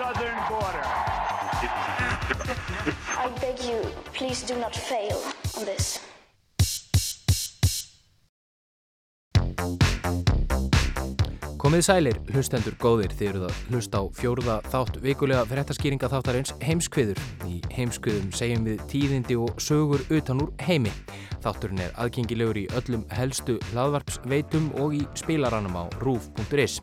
southern border. I beg you, please do not fail on this. Komið sælir, hlustendur góðir, þið eruð að hlusta á fjórða þátt vikulega fréttaskýringa þáttarins heimskviður. Í heimskviðum segjum við tíðindi og sögur utan úr heimi. Þátturinn er aðgengilegur í öllum helstu hlaðvarpsveitum og í spilaranum á rúf.is.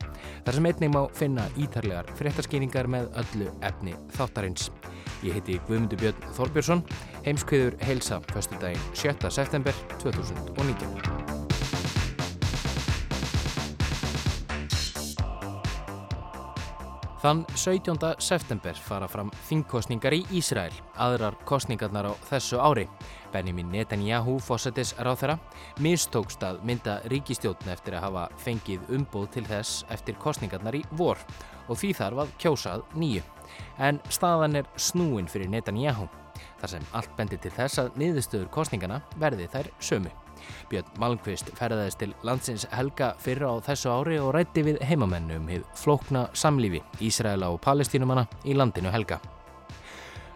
Þar sem einnig má finna ítarlegar fréttaskýringar með öllu efni þáttarins. Ég heiti Guðmundur Björn Þorbjörnsson, heimskviður heilsa, förstu daginn 7. september 2019. Þann 17. september fara fram þingkostningar í Ísrael, aðrar kostningarnar á þessu ári. Benjamin Netanyahu, fósettis ráð þeirra, mistókst að mynda ríkistjótn eftir að hafa fengið umbóð til þess eftir kostningarnar í vor og því þarf að kjósað nýju. En staðan er snúin fyrir Netanyahu, þar sem allt bendir til þess að niðurstöður kostningarna verði þær sömu. Björn Malmqvist ferðaðist til landsins helga fyrra á þessu ári og rætti við heimamennu um hið flókna samlífi Ísraela og palestínumanna í landinu helga.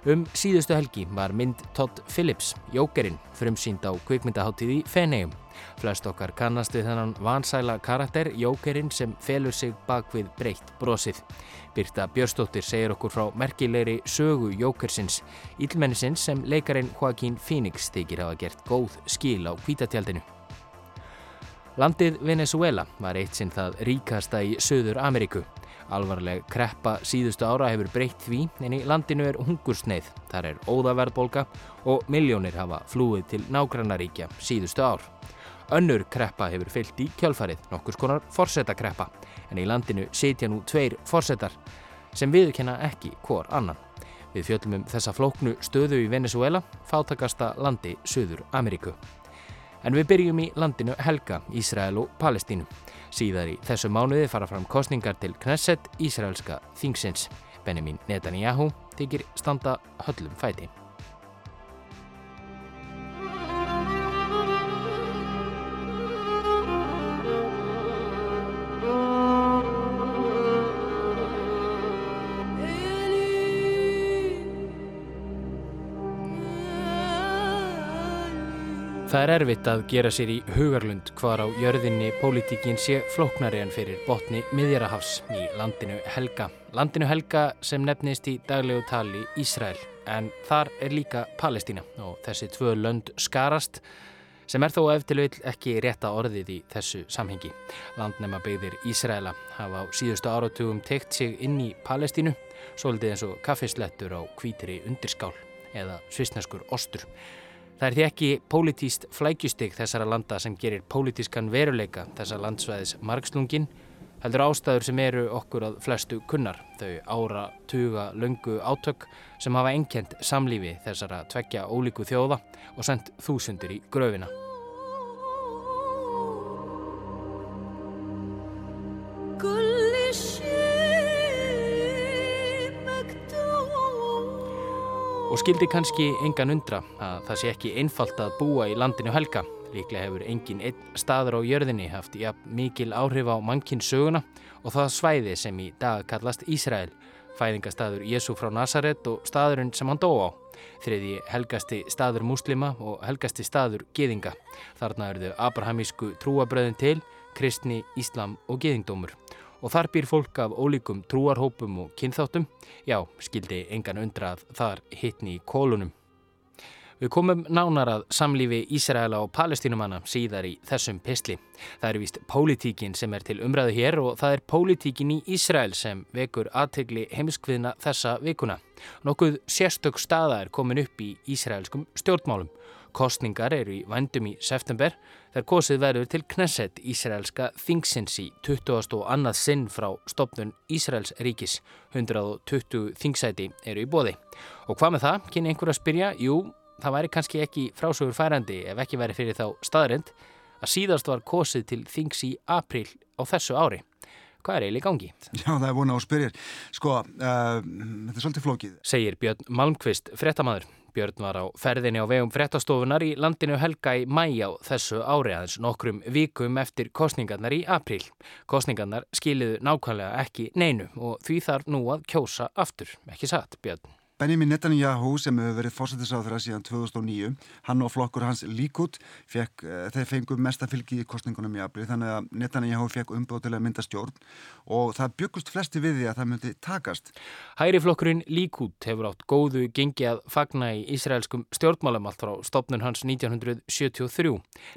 Um síðustu helgi var mynd Todd Phillips, Jókerinn, frumsýnd á kvikmyndaháttíð í Fenegjum. Flest okkar kannast við þennan vansæla karakter, Jókerinn, sem felur sig bak við breytt brosið. Birta Björstóttir segir okkur frá merkilegri sögu Jókersins, ílmennisins sem leikarin Joaquín Phoenix þykir hafa gert góð skil á kvítatjaldinu. Landið Venezuela var eitt sinn það ríkasta í Suður Ameríku. Alvarleg kreppa síðustu ára hefur breytt því en í landinu er hungursneið, þar er óðaverðbolga og miljónir hafa flúið til nágrannaríkja síðustu ár. Önnur kreppa hefur fyllt í kjölfarið, nokkus konar forsetakreppa, en í landinu setja nú tveir forsetar sem viðkenna ekki hvor annan. Við fjöllum um þessa flóknu stöðu í Venezuela, fátakasta landi Suður Ameríku. En við byrjum í landinu Helga, Ísrael og Palestínu. Síðar í þessu mánuði fara fram kostningar til Knesset, Ísraelska þingsins. Benjamin Netanyahu þykir standa höllum fæti. Það er erfitt að gera sér í hugarlund hvar á jörðinni pólitíkin sé flóknari en fyrir botni miðjarahafs í landinu Helga. Landinu Helga sem nefnist í daglegu tali Ísrael en þar er líka Palestína og þessi tvö lönd skarast sem er þó eftir vil ekki rétta orðið í þessu samhengi. Landnema byggðir Ísraela hafa á síðustu áratugum tekt sig inn í Palestínu, svolítið eins og kaffislettur á kvítri undirskál eða svisneskur ostur. Það er því ekki pólitíst flækjustig þessara landa sem gerir pólitískan veruleika þessa landsvæðis margslungin, heldur ástæður sem eru okkur að flestu kunnar, þau ára, tuga, löngu átök sem hafa enkjent samlífi þessara tvekja ólíku þjóða og sendt þúsundur í gröfina. Og skildi kannski engan undra að það sé ekki einfalt að búa í landinu helga. Líklega hefur engin einn staður á jörðinni haft ja, mikil áhrif á mannkinn söguna og það svæði sem í dag kallast Ísrael, fæðingastadur Jésu frá Nazaret og staðurinn sem hann dó á. Þriði helgasti staður muslima og helgasti staður geðinga. Þarna eru þau abrahamísku trúabröðin til, kristni, íslam og geðingdómur og þar býr fólk af ólíkum trúarhópum og kynþáttum. Já, skildi engan undra að þar hittni í kólunum. Við komum nánar að samlífi Ísraela og palestínumanna síðar í þessum pistli. Það er vist pólitíkin sem er til umræðu hér og það er pólitíkin í Ísrael sem vekur aðtegli heimskviðna þessa vikuna. Nokkuð sérstök staða er komin upp í Ísraelskum stjórnmálum. Kostningar eru í vandum í september þegar kosið verður til Knesset Ísraelska þingsins í 20. og annað sinn frá stopnun Ísraels ríkis. 120 þingsæti eru í bóði. Og hvað með það, kynni einhver að spyrja? Jú, það væri kannski ekki frásögur færandi ef ekki væri fyrir þá staðrind að síðast var kosið til þings í april á þessu ári. Hvað er eiginlega gangi? Já, það er búin á spyrjir. Sko, uh, þetta er svolítið flókið. Segir Björn Malmqvist, frettamæður. Björn var á ferðinni á vegum frettastofunar í landinu Helga í mæja á þessu ári aðeins nokkrum vikum eftir kostningarnar í april. Kostningarnar skiliðu nákvæmlega ekki neinu og því þarf nú að kjósa aftur, ekki satt Björn. Benjamin Netanyahu sem hefur verið fórsættisáþra síðan 2009, hann og flokkur hans Líkut, fekk, uh, þeir fengu mesta fylgi í kostningunum í april þannig að Netanyahu fekk umbóð til að mynda stjórn og það byggust flesti við því að það myndi takast. Hæri flokkurinn Líkut hefur átt góðu gengi að fagna í Ísraelskum stjórnmálum allt frá stopnun hans 1973.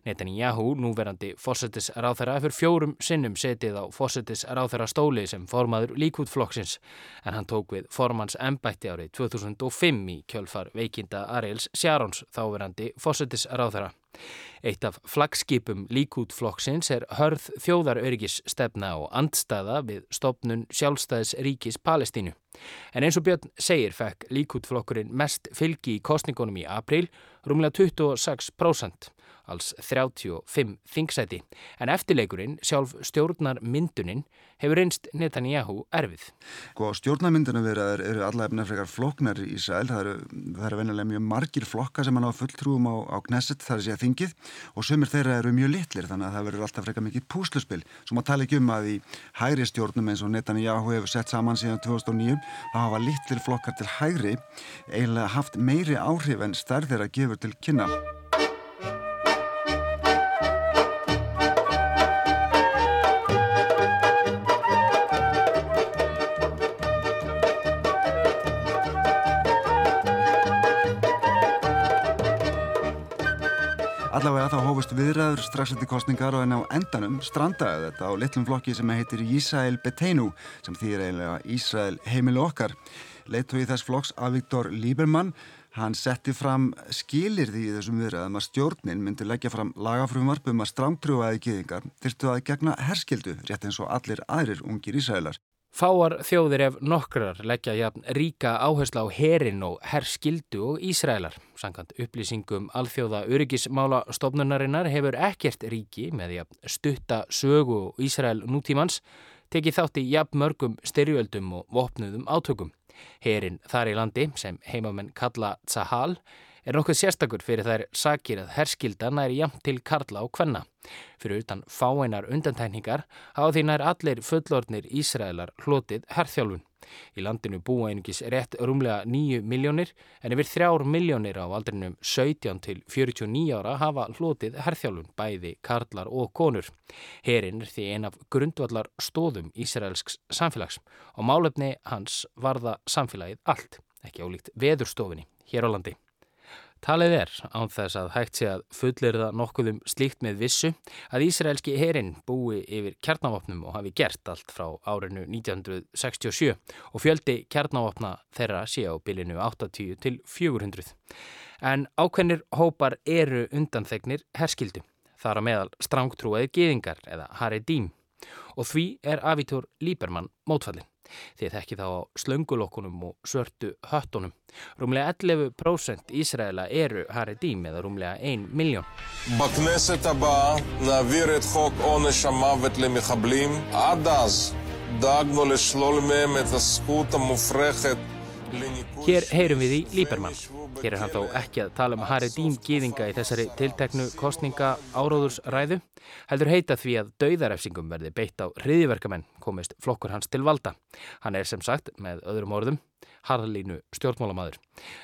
Netanyahu, núverandi fórsættisráþara, hefur fjórum sinnum setið á fórsættisráþara stóli sem formaður Líkut flokksins en hann tók við formans embætti árið 2000 2005 í kjölfar veikinda Ariels Sjarons þáverandi fósettisráðara. Eitt af flagskipum líkútflokksins er hörð þjóðaröryggis stefna og andstaða við stopnun sjálfstæðis ríkis Palestínu. En eins og Björn segir fekk líkútflokkurinn mest fylgi í kostningunum í april, rúmlega 26% alls 35 þingsæti, en eftirleikurinn, sjálf stjórnar mynduninn, hefur einst Netanyahu erfið. Sko, stjórnarmyndunum verður eru allavega frekar floknar í Ísrael, það eru, eru venilega mjög margir flokka sem hann á fulltrúum á, á Knesset, það er sér þingið, og sömur þeirra eru mjög litlir, þannig að það verður alltaf frekar mikið púsluspil, sem að tala ekki um að í hægri stjórnum eins og Netanyahu hefur sett saman síðan 2009, þá hafa litlir flokkar til hægri eiginlega haft meiri áhrif en stærðir að gefur til kynna. Allavega þá hófust viðræður strax eftir kostningar og en á endanum strandaði þetta á litlum flokki sem heitir Ísrael Beteinu sem þýðir eiginlega Ísrael heimilu okkar. Leittói þess flokks Avigdor Liebermann, hann setti fram skilirði í þessum viðræðum að stjórnin myndi leggja fram lagafrumvarp um að strámtrúaði geðingar þyrstu að gegna herskildu rétt eins og allir aðrir ungir Ísraelar. Fáar þjóðir ef nokkrar leggja jafn ríka áhersla á herin og herskildu og Ísraelar. Sankant upplýsingum alþjóða öryggismála stofnunarinnar hefur ekkert ríki með jafn stutta sögu og Ísrael nútímans tekið þátt í jafn mörgum styrjöldum og vopnuðum átökum. Herin þar í landi sem heimamenn kalla Tzahal er nokkuð sérstakur fyrir þær sakir að herskildan er jafn til karla og kvenna. Fyrir utan fáeinar undantækningar hafa því nær allir fullornir Ísraelar hlotið herþjálfun. Í landinu búa einungis rétt rúmlega 9 miljónir en yfir 3 miljónir á aldrinum 17 til 49 ára hafa hlotið herþjálfun bæði karlar og konur. Herin er því ein af grundvallar stóðum Ísraelsks samfélags og málefni hans varða samfélagið allt, ekki álíkt veðurstofinni hér á landi. Talið er án þess að hægt sé að fullirða nokkuðum slíkt með vissu að Ísraelski herin búi yfir kjarnavopnum og hafi gert allt frá árinu 1967 og fjöldi kjarnavopna þeirra sé á bilinu 80 til 400. En ákveðnir hópar eru undanþegnir herskildu, þar að meðal strángtrúaði geðingar eða haridím og því er Avitur Líbermann mótfallin. Þið þekki þá slöngulokkunum og svörtu höttunum. Rúmlega 11% Ísraela eru Haredim eða rúmlega 1 miljón. Bakneset abba navir et hokk ónes að mavet le mikhablim. Adaz dagnu le slólmem et að skúta múfrekhet. Hér heyrum við í Líbermann. Hér er hann þó ekki að tala um Haredim gýðinga í þessari tilteknu kostninga áróðursræðu. Heldur heita því að dauðarefsingum verði beitt á hriðiverkamenn komist flokkur hans til valda. Hann er sem sagt, með öðrum orðum, harðalínu stjórnmálamadur.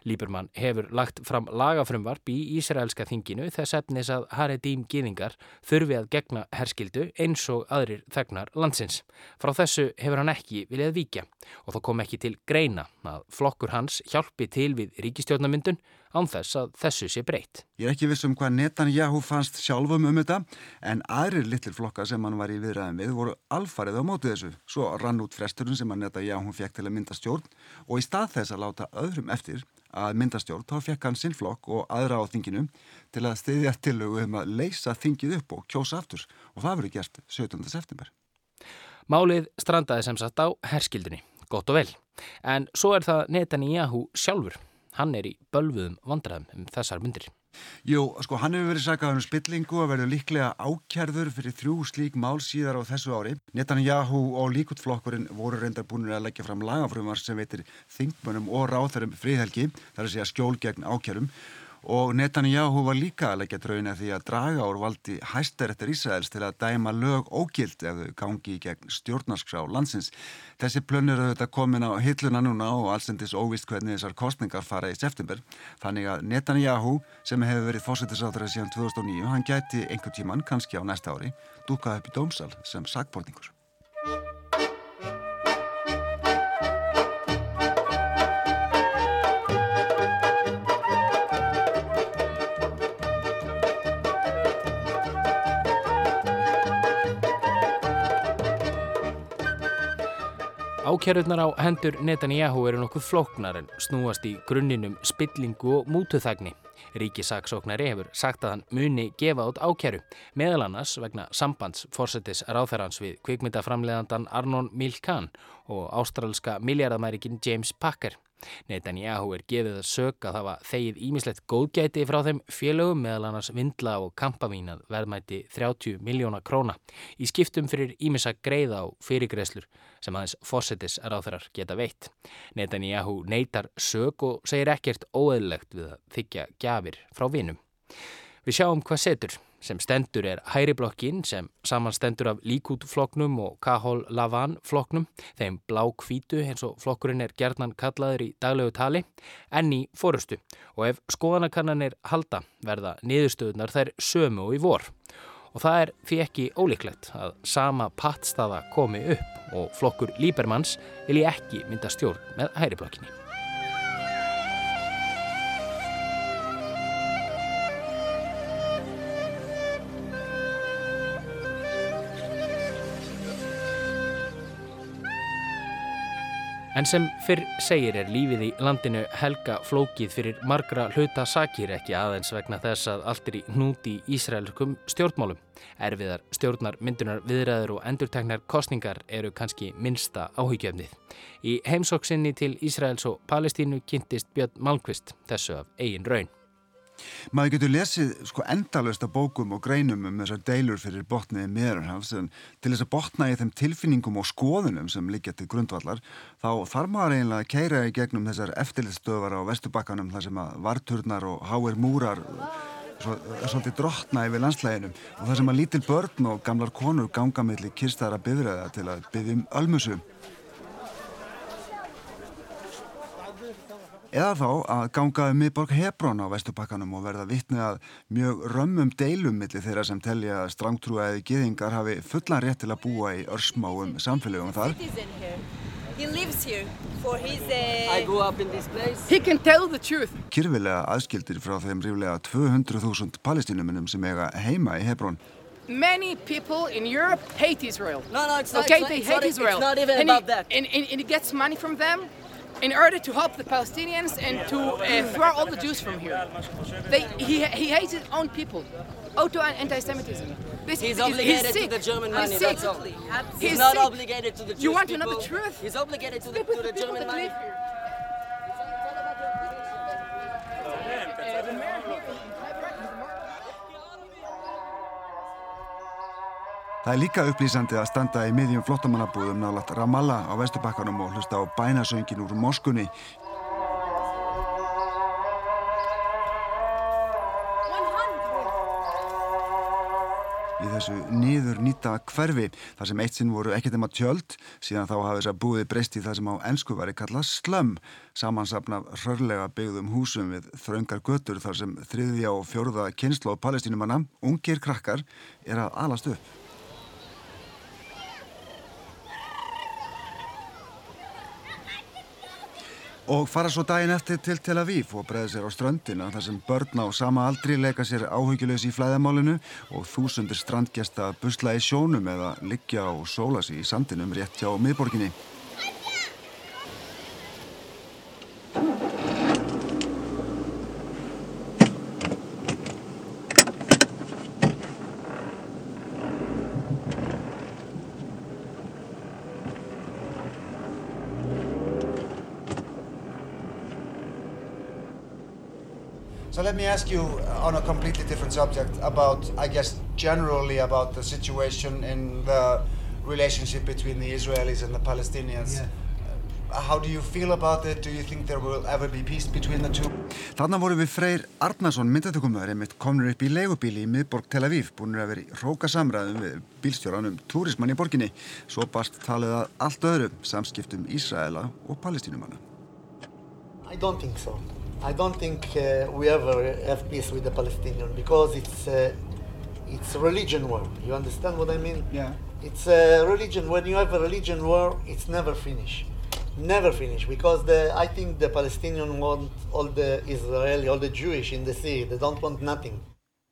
Líbermann hefur lagt fram lagafrumvarp í Ísraelska þinginu þess efnis að Haredim gýðingar þurfi að gegna herskildu eins og aðrir þegnar landsins. Frá þessu hefur hann ekki viljað víkja og þá kom ekki til greina að flokkur hans hjálpi til við ríkistjórnamyndun án þess að þessu sé breytt. Ég er ekki viss um hvað Netanyahu fannst sjálfum um þetta en aðrir litlir flokka sem hann var í viðræðin við voru alfarið á mótið þessu. Svo rann út fresturinn sem að Netanyahu fekk til að mynda stjórn og í stað þess að láta öðrum eftir að myndastjórn, þá fekk hann sinn flokk og aðra á þinginu til að stiðja tilögu um að leysa þingið upp og kjósa aftur og það verið gert 17. september. Málið strandaði sem sagt á herskildinni, gott og vel. En svo er það Netanyahu sjálfur. Hann er í bölvuðum vandræðum um þessar myndir. Jú, sko, hann hefur verið sagað um spillingu og verður líklega ákjærður fyrir þrjú slík mál síðar á þessu ári. Netanyahu og líkutflokkurinn voru reyndar búin að leggja fram lagafrumar sem veitir þingmönum og ráþarum fríðhelgi, þar að segja skjól gegn ákjærum og Netanyahu var líka að leggja drauna því að draga úr valdi hæstarettar Ísraels til að dæma lög ógild ef þau gangi í gegn stjórnarskrá landsins. Þessi plönur auðvitað komin á hilluna núna og allsendis óvist hvernig þessar kostningar fara í september. Þannig að Netanyahu sem hefur verið fósættisáþræði síðan 2009, hann gæti einhver tíman, kannski á næsta ári, dúkað upp í dómsal sem sagbortningur. Ákjærurnar á hendur Netanyahu eru nokkuð flóknar en snúast í grunninum spillingu og mútuþagni. Ríkisaksóknari hefur sagt að hann muni gefa át ákjæru, meðal annars vegna sambands fórsetis ráþærans við kvikmyndaframleðandan Arnon Milkan og ástralska miljardamærikin James Packer. Netanyahu er gefið að sög að hafa þegið ímislegt góðgæti frá þeim félögum meðal annars vindla og kampavínað verðmæti 30 miljóna króna í skiptum fyrir ímissa greiða á fyrirgreslur sem aðeins fósettis ráþarar geta veitt. Netanyahu neytar sög og segir ekkert óeðlegt við að þykja gjafir frá vinum. Við sjáum hvað setur sem stendur er hæriblokkin sem samanstendur af líkútfloknum og Kahol Lavan floknum, þeim blá kvítu eins og flokkurinn er gerðnan kallaður í daglegu tali, enn í fórustu og ef skoðanakannanir halda verða niðurstöðunar þær sömu og í vor. Og það er því ekki ólíklegt að sama pattstaða komi upp og flokkur Líbermanns vilji ekki mynda stjórn með hæriblokkinni. En sem fyrr segir er lífið í landinu helga flókið fyrir margra hluta sakir ekki aðeins vegna þess að allt er í núti í Ísraelskum stjórnmálum. Erfiðar stjórnar, myndunar, viðræður og endurtegnar kostningar eru kannski minsta áhugjöfnið. Í heimsóksinni til Ísraels og Palestínu kynntist Björn Malmqvist þessu af eigin raun. Maður getur lesið sko endalösta bókum og greinum um þessar deilur fyrir botniði meðurhafs en til þess að botna í þeim tilfinningum og skoðunum sem liggja til grundvallar þá þarf maður eiginlega að keira í gegnum þessar eftirlitstöðar á vestubakkanum þar sem að varturnar og háir múrar svo, svolítið drottna yfir landslæginum og þar sem að lítil börn og gamlar konur ganga melli kirstaðara byðræða til að byðjum ölmusu. Eða þá að ganga um miðborg Hebrón á vestupakkanum og verða vittni að mjög römmum deilum millir þeirra sem telja að strangtrúaði giðingar hafi fullan rétt til að búa í örsmáum samfélögum þar. Kyrfilega aðskildir frá þeim ríflega 200.000 palestinumunum sem eiga heima í Hebrón. Many people in Europe hate Israel. No, no, it's not, okay, it's not, they it's hate not, Israel. It's not even and about he, that. And, and, and he gets money from them in order to help the Palestinians and to uh, throw all the Jews from here. They, he, he hates his own people. Auto anti-Semitism. This, He's obligated to the German money, He's that's sick. all. He's He's not sick. obligated to the Jewish You want to people. know the truth? He's obligated to the, to the German money. Það er líka upplýsandi að standa í miðjum flottamannabúðum nálat Ramallah á vestubakkanum og hlusta á bænasöngin úr moskunni. Í þessu niður nýta hverfi þar sem eitt sinn voru ekkert um að tjöld síðan þá hafi þess að búið breyst í það sem á ennsku var kallað slömm samansapna rörlega byggðum húsum við þraungar götur þar sem þriðja og fjórða kynslu á palestínumanna, ungir krakkar, er að alast upp. Og fara svo daginn eftir til Tel Aviv og bregða sér á ströndina þar sem börn á sama aldri leika sér áhyggjulegs í flæðamálinu og þúsundir strandgjasta busla í sjónum eða liggja og sóla sig í sandinum rétt hjá miðborginni. So let me ask you on a completely different subject about, I guess, generally about the situation in the relationship between the Israelis and the Palestinians. Yeah. Uh, how do you feel about it? Do you think there will ever be peace between the two? Þarna voru við Freyr Arnason myndatökumöður einmitt komnur upp í leigubíli í miðborg Tel Aviv búinur að vera í róka samræðum við bílstjóranum túrismann í borginni svo bast talið að allt öðru samskiptum Ísraela og palestínumanna I don't think so I don't think uh, we ever have peace with the Palestinians because it's uh, it's religion war you understand what I mean? Yeah It's a religion when you have a religion war it's never finished never finish because the, I think the Palestinians want all the Israeli, all the Jewish in the sea. They don't want nothing.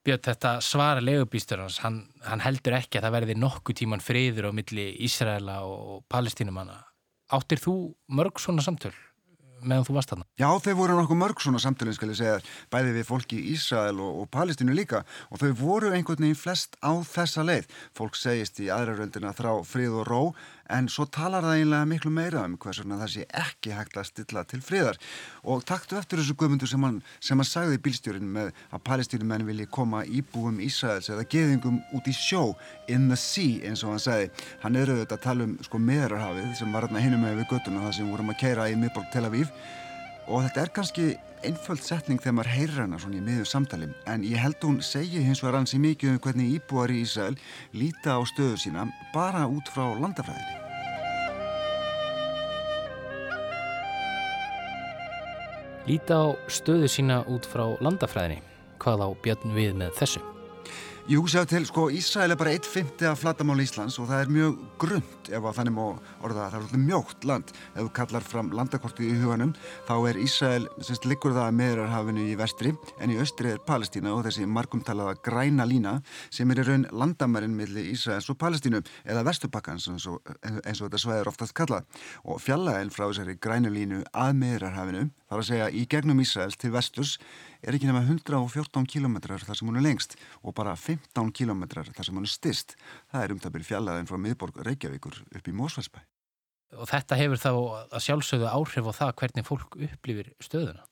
Björn, þetta svara legubýsturans, hann, hann heldur ekki að það verði nokkuð tíman friður á milli Ísraela og Palestínumanna. Áttir þú mörg svona samtöl meðan þú varst þarna? Já, þau voru nokkuð mörg svona samtölinn, skal ég segja, bæði við fólki í Ísrael og, og Palestínu líka og þau voru einhvern veginn flest á þessa leið. Fólk segist í aðraröldina þrá frið og ró en svo talar það einlega miklu meira um hvers vegna það sé ekki hægt að stilla til friðar. Og taktu eftir þessu guðmundur sem hann, sem hann sagði í bílstjórin með að palestínumenn vilji koma íbúum Ísraels eða geðingum út í sjó in the sea eins og hann sagði. Hann er auðvitað að tala um sko meðrarhafið sem var hérna hinum með við göttuna það sem vorum að keira í miðborg Tel Aviv og þetta er kannski einföld setning þegar maður heyrir hana svona í miður samtali en ég held hún segi hins vegar hansi mikið um hvernig íbúar í Ísrael líta á stöðu sína bara út frá landafræðinni. Líta á stöðu sína út frá landafræðinni. Hvað á Björn við með þessu? Jú, séu til, sko, Ísrael er bara 1.50 af flatamál Íslands og það er mjög grund ef að þannig má orða það. Það er alltaf mjótt land. Ef þú kallar fram landakortið í huganum, þá er Ísrael, semst, liggur það að meðrarhafinu í vestri, en í östri er Palestína og þessi markumtalaða græna lína sem er í raun landamærin millir Ísraels og Palestínu, eða vestubakkans eins og, eins og þetta svæðir oftast kallað. Og fjallaðil frá þessari grænu línu að meðrarhafinu, þar að segja í gegnum Ísraels til vesturs, er ekki nema 114 kilometrar þar sem hún er lengst og bara 15 kilometrar þar sem hún er stist. Það er umtabir fjallaðin frá miðborg Reykjavíkur upp í Mósfælsbæ. Og þetta hefur þá að sjálfsögðu áhrif á það hvernig fólk upplifir stöðuna?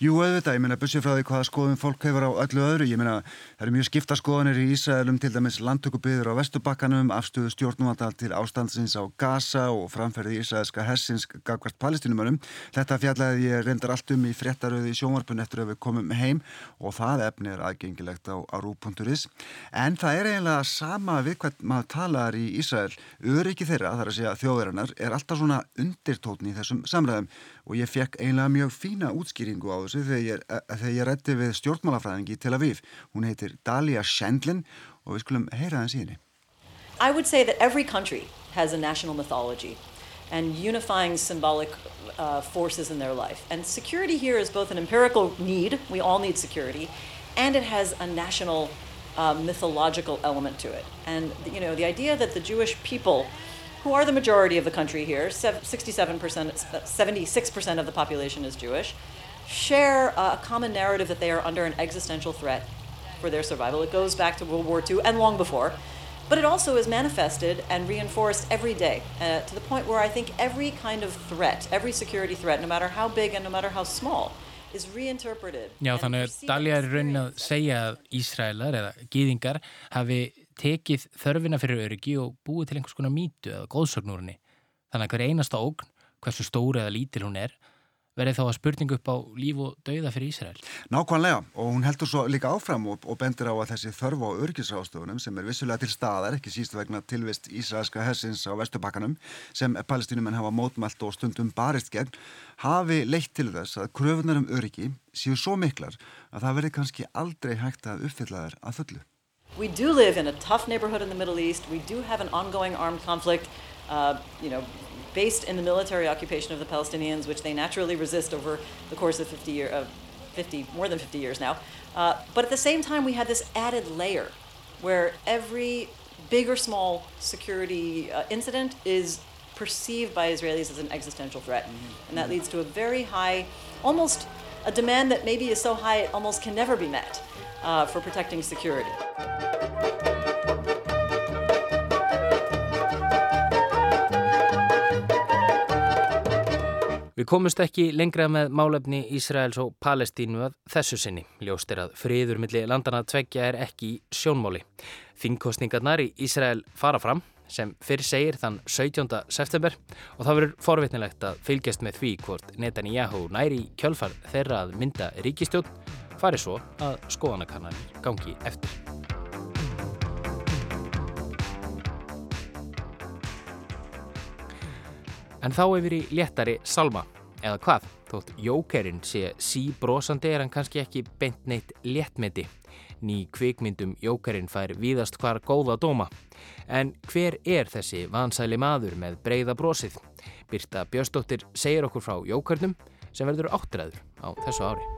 Jú, auðvitað, ég meina, bussið frá því hvaða skoðum fólk hefur á öllu öðru, ég meina, það eru mjög skipta skoðanir í Ísraelum, til dæmis landtökubiður á Vestubakkanum, afstöðu stjórnumvandal til ástandsins á Gaza og framferði Ísraelska hessins gagvart palestinumönum. Þetta fjallaði ég reyndar allt um í frettaröði í sjónvarpun eftir að við komum heim og það efni er aðgengilegt á, rú.is. En það er eiginlega sama við hvað maður talar í Ísrael. Öryggi þeirra, þar að segja þjóðverðarnar, er alltaf svona undirtótni í þessum samræðum og ég fekk mjög fína útskýringu á þessu þegar ég, eh, ég rætti við stjórnmálafræðingi í Tel Aviv. Hún heitir Dalia Shendlin og við skulum heyra það síðan. I would say that every country has a national mythology and unifying symbolic uh, forces in their life. And security here is both an empirical need, we all need security, and it has a national uh, mythological element to it. And you know, the idea that the Jewish people who are the majority of the country here, 67%, 76% of the population is Jewish, share a common narrative that they are under an existential threat for their survival. It goes back to World War II and long before. But it also is manifested and reinforced every day uh, to the point where I think every kind of threat, every security threat, no matter how big and no matter how small, is reinterpreted. Já, þannig að Dalja er raunin að segja að Ísraelar eða gýðingar hafi tekið þörfina fyrir öryggi og búið til einhvers konar mýtu eða góðsögnúrinni. Þannig að hver einasta ógn, hversu stóri eða lítil hún er, verði þá að spurningu upp á líf og dauða fyrir Ísrael. Nákvæmlega og hún heldur svo líka áfram og, og bendir á að þessi þörf á örgisrástöfunum sem er vissulega til staðar, ekki síst vegna tilvist Ísraelska hessins á Vestubakkanum sem palestinumenn hafa mótmælt og stundum barist gegn, hafi leitt til þess að kröfunar um öryggi séu svo miklar að það verði kannski aldrei hægt að uppfylla þær að fullu. We do live in a tough neighborhood in the Middle East. We do have an ongoing armed conflict, uh, you know, based in the military occupation of the Palestinians, which they naturally resist over the course of 50 years, uh, 50, more than 50 years now. Uh, but at the same time, we had this added layer where every big or small security uh, incident is perceived by Israelis as an existential threat. Mm-hmm. And that leads to a very high, almost a demand that maybe is so high it almost can never be met uh, for protecting security. Við komumst ekki lengra með málefni Ísraels og Palestínu að þessu sinni. Ljóst er að friður millir landana tveggja er ekki í sjónmáli. Þingkostningarnar í Ísrael fara fram sem fyrir segir þann 17. september og það verður forvitnilegt að fylgjast með því hvort Netanyahu næri kjölfar þeirra að mynda ríkistjón fari svo að skoðanakannar gangi eftir. En þá yfir í léttari salma, eða hvað? Þótt jókerinn sé síbrósandi er hann kannski ekki beint neitt léttmeti. Ný kvikmyndum jókerinn fær víðast hvar góða dóma. En hver er þessi vansæli maður með breyða brósið? Birta Björnsdóttir segir okkur frá jókernum sem verður áttræður á þessu ári.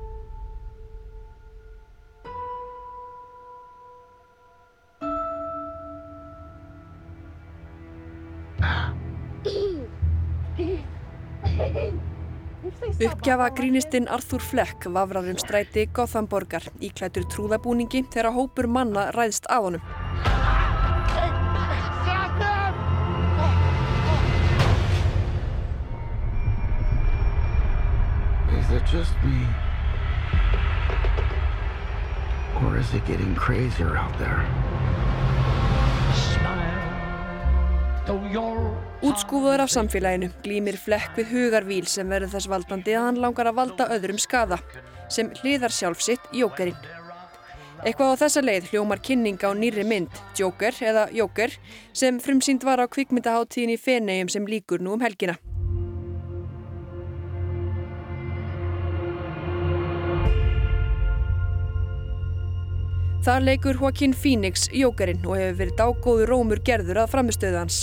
Uppgjafa grínistinn Arthur Fleck vafrar um stræti Gothamborgar íklætur trúðabúningi þegar hópur manna ræðst af honum. Or is it getting crazier out there? Útskúfaður af samfélaginu glýmir flekk við hugarvíl sem verður þess valdandi að hann langar að valda öðrum skada, sem hliðar sjálf sitt Jókerinn. Eitthvað á þessa leið hljómar kynning á nýri mynd, Joker eða Joker, sem frumsýnd var á kvikmyndaháttíðin í Fenegjum sem líkur nú um helgina. Þar leikur Joaquin Phoenix Jókerinn og hefur verið dágóður rómur gerður að framistöðu hans.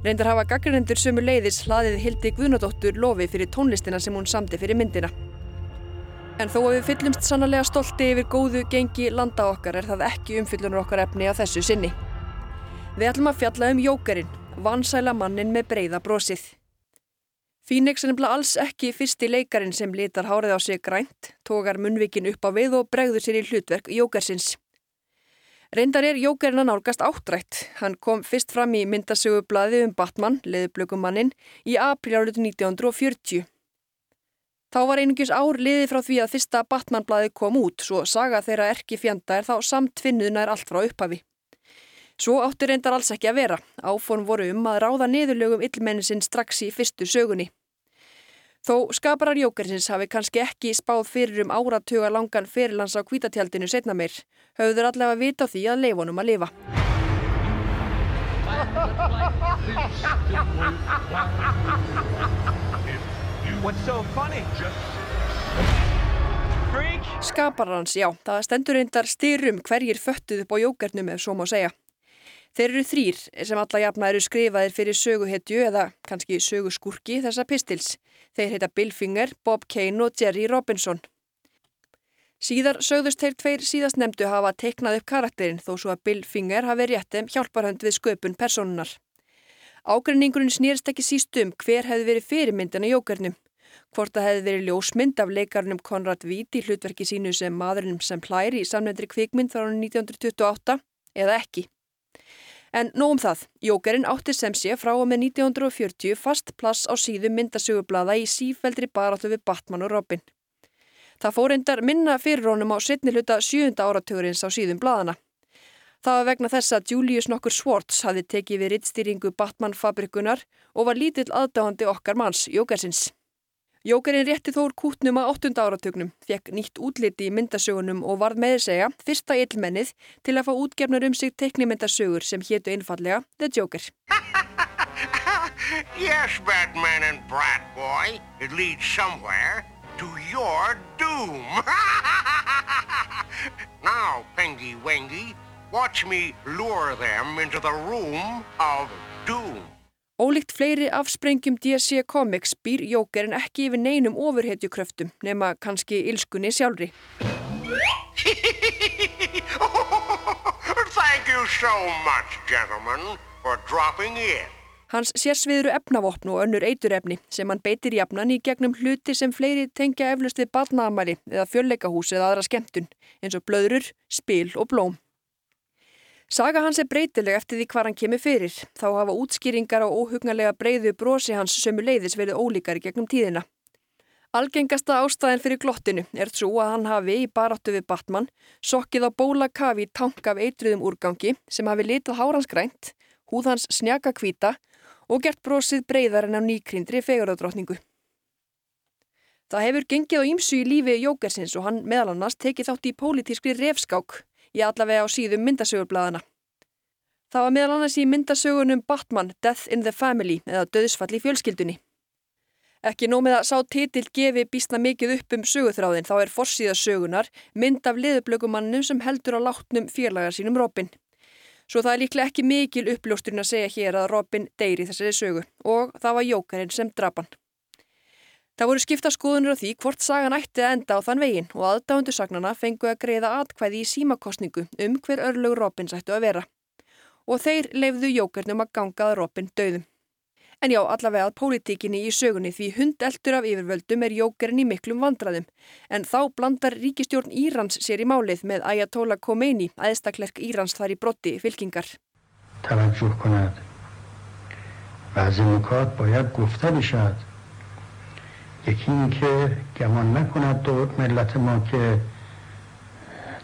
Reyndar hafa gaggrinendur sömu leiðis hlaðið Hildi Guðnadóttur lofi fyrir tónlistina sem hún samti fyrir myndina. En þó að við fyllumst sannlega stolti yfir góðu gengi landa okkar er það ekki umfyllunar okkar efni á þessu sinni. Við ætlum að fjalla um Jókerinn, vansæla mannin með breyða brosið. Phoenix er nefnilega alls ekki fyrsti leikarin sem litar hárið á sig grænt, tókar munnvikin upp á við og bregður sér í hlutverk Jókersins. Reyndar er Jókerinn að nálgast áttrætt. Hann kom fyrst fram í myndasögublaði um Batman, leðublökumannin, í april árið 1940. Þá var einungis ár liði frá því að fyrsta Batman-blaði kom út, svo saga þeirra erki fjanda er þá samtvinnuðna er allt frá upphafi. Svo átti reyndar alls ekki að vera. Áform voru um að ráða niðurlögum illmennisinn strax í fyrstu sögunni. Þó skaparar Jókersins hafi kannski ekki spáð fyrir um áratuga langan fyrirlands á kvítatjaldinu setna meir, höfður allavega vita því að leifonum að lifa. Skaparar hans, já, það stendur reyndar styrum hverjir föttuð upp á Jókernum ef svo má segja. Þeir eru þrýr sem alla jafna eru skrifaðir fyrir söguhetju eða kannski söguskurki þessa pistils. Þeir heita Bill Finger, Bob Kane og Jerry Robinson. Síðar sögðust þeir tveir síðast nefndu hafa teiknað upp karakterinn þó svo að Bill Finger hafi réttum hjálparhönd við sköpun personunar. Ágreiningurinn snýrst ekki síst um hver hefði verið fyrirmyndin á jókernum. Hvort það hefði verið ljósmynd af leikarnum Konrad Víti í hlutverki sínu sem maðurinn sem plæri í samnefndri kvikmynd frá 1928 eða ekki. En nóg um það, Jókerinn átti sem sé frá og með 1940 fast plass á síðu myndasögublada í sífældri baráttu við Batman og Robin. Það fór endar minna fyrir honum á setni hluta sjönda áratugurins á síðum bladana. Það var vegna þess að Julius nokkur Swartz hafi tekið við rittstýringu Batman-fabrikunar og var lítill aðdáhandi okkar manns, Jókersins. Jókerinn rétti þór kútnum að 8. áratugnum, fekk nýtt útliti í myndasögunum og varð með segja fyrsta illmennið til að fá útgefnar um sig teknimyndasögur sem hétu einfallega The Joker. yes, Batman and Bratboy, it leads somewhere to your doom. now, Pengy Wengy, watch me lure them into the room of doom. Ólíkt fleiri afsprengjum DC Comics býr Jókerinn ekki yfir neinum ofurhetjukröftum nema kannski ilskunni sjálfri. Thank you so much, gentlemen, for dropping in. Hans sérsviðru efnavopn og önnur eiturefni sem hann beitir jafnan í gegnum hluti sem fleiri tengja eflust við badnaamæli eða fjölleikahús eða aðra skemmtun eins og blöðrur, spil og blóm. Saga hans er breytileg eftir því hvað hann kemur fyrir. Þá hafa útskýringar á óhugnarlega breyðu brosi hans sömu leiðis verið ólíkar í gegnum tíðina. Algengasta ástæðin fyrir glottinu er svo að hann hafi í baráttu við Batman sokkið á bóla kafi tank af eitruðum úrgangi sem hafi litað háransgrænt, húð hans snjaka kvíta og gert brosið breyðar en á nýkrindri feguradrottningu. Það hefur gengið á ýmsu í lífi Jókersins og hann meðal annars tekið þátt í pólitískri refskák í allavega á síðum myndasögurbladana. Það var meðal annars í myndasögunum Batman Death in the Family eða Döðsfall í fjölskyldunni. Ekki nómið að sá titil gefi býstna mikið upp um söguþráðin þá er forsíða sögunar mynd af liðublökumannum sem heldur á látnum félagar sínum Robin. Svo það er líklega ekki mikil uppljósturinn að segja hér að Robin deyri þessari sögu og það var Jókarinn sem drapan. Það voru skipta skoðunir á því hvort sagan ætti að enda á þann veginn og aðdáðundu sagnana fengu að greiða atkvæði í símakostningu um hver örlög Robins ættu að vera. Og þeir leifðu jókernum að gangaða Robin döðum. En já, allavega að pólitíkinni í sögunni því hundeltur af yfirvöldum er jókerinn í miklum vandraðum. En þá blandar ríkistjórn Írans sér í málið með Ayatollah Khomeini, aðstaklerk Írans þar í brotti fylkingar. Það er að fjókona að. یکی این که گمان نکند دو ملت ما که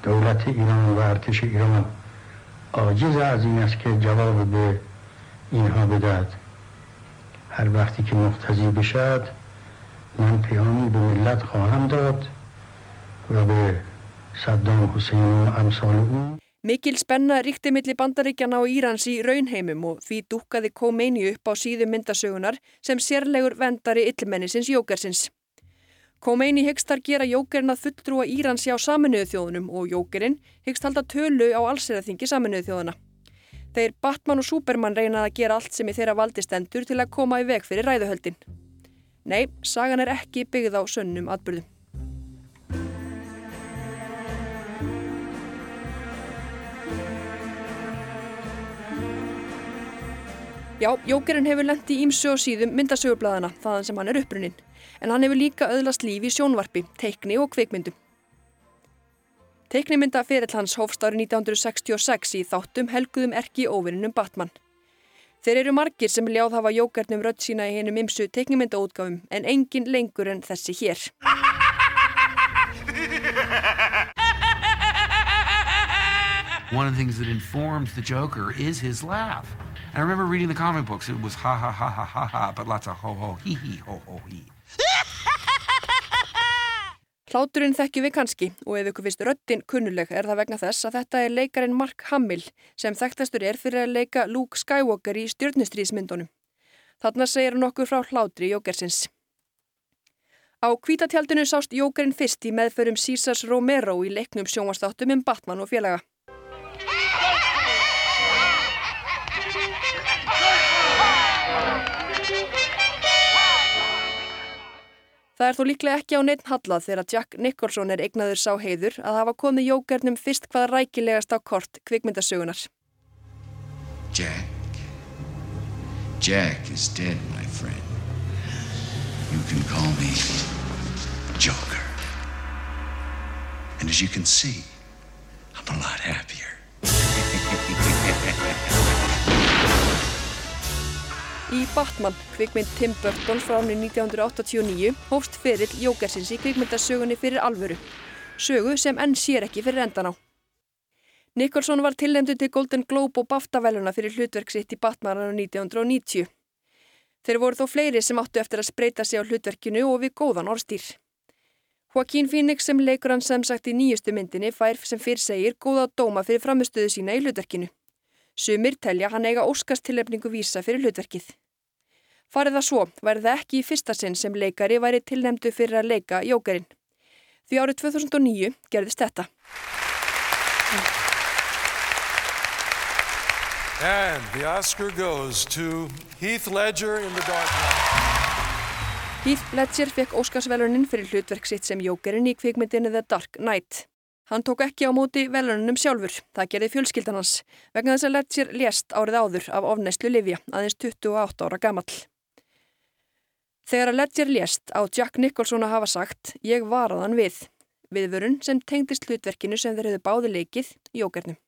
دولت ایران و ارتش ایران عاجز از این است که جواب به اینها بدهد. هر وقتی که مقتضی بشد من پیامی به ملت خواهم داد و به صدام حسین و امثال او Mikil spenna ríkti milli bandaríkjana og Írans í raunheimum og því dúkkaði Khomeini upp á síðu myndasögunar sem sérlegur vendari illmennisins Jókersins. Khomeini hyggst þar gera Jókerinn að fulltrúa Írans hjá saminuðu þjóðunum og Jókerinn hyggst halda tölu á allseraþingi saminuðu þjóðuna. Þeir Batman og Superman reynað að gera allt sem í þeirra valdi stendur til að koma í veg fyrir ræðuhöldin. Nei, sagan er ekki byggð á sönnum atbyrðum. Já, Jókerinn hefur lendi ímsu og síðum myndasögurbladana þaðan sem hann er upprunnin, en hann hefur líka öðlast lífi í sjónvarpi, teikni og kvikmyndum. Teiknimyndaferill hans hófst árið 1966 í þáttum helguðum erki óvinnum Batman. Þeir eru margir sem ljáð hafa Jókernum rödd sína í hennum ymsu teiknimyndaútgáfum en engin lengur en þessi hér. One of the things that informs the Joker is his laugh. And I remember reading the comic books, it was ha ha ha ha ha ha, but lots of ho ho hee hee ho ho hee. Hláturinn þekkjum við kannski og ef ykkur finnst röddinn kunnuleg er það vegna þess að þetta er leikarin Mark Hamill sem þekktastur er fyrir að leika Luke Skywalker í stjórnustríðsmyndunum. Þarna segir hann okkur frá hlátri Jókersins. Á kvítatjaldinu sást Jókerinn fyrst í meðförum Césars Romero í leiknum sjónvastáttum um Batman og félaga. Það er þó líklega ekki á neitt hallað þegar Jack Nicholson er eignaður sá heiður að hafa komið jókernum fyrst hvað rækilegast á kort kvikmyndasögunar. Jack. Jack is dead, my friend. You can call me Joker. And as you can see, I'm a lot happier. Í Batman, kvikmynd Tim Burton frá ánni 1989, hófst ferill Jókersins í kvikmyndasögunni fyrir alvöru. Sögu sem enn sér ekki fyrir endan á. Nicholson var tillendu til Golden Globe og BAFTA-veluna fyrir hlutverk sitt í Batman á 1990. Þeir voru þó fleiri sem áttu eftir að spreita sig á hlutverkinu og við góðan orðstýr. Joaquín Phoenix sem leikur hann sem sagt í nýjustu myndinni fær sem fyrr segir góða dóma fyrir framistöðu sína í hlutverkinu. Sumir telja hann eiga óskastilefningu vísa fyrir hlutverkið. Farið það svo væri það ekki í fyrsta sinn sem leikari væri tilnemdu fyrir að leika Jókerinn. Því árið 2009 gerðist þetta. And the Oscar goes to Heath Ledger in The Dark Knight. Heath Ledger fekk Óskarsvelunin fyrir hlutverk sitt sem Jókerinn í kvikmyndinu The Dark Knight. Hann tók ekki á móti velunum sjálfur, það gerði fjölskyldan hans, vegna þess að Ledger lést árið áður af ofnæslu Livja, aðeins 28 ára gamall. Þegar að Ledger lést á Jack Nicholson að hafa sagt, ég varaðan við, viðvörun sem tengdist hlutverkinu sem þeir hefðu báði leikið, Jókernum.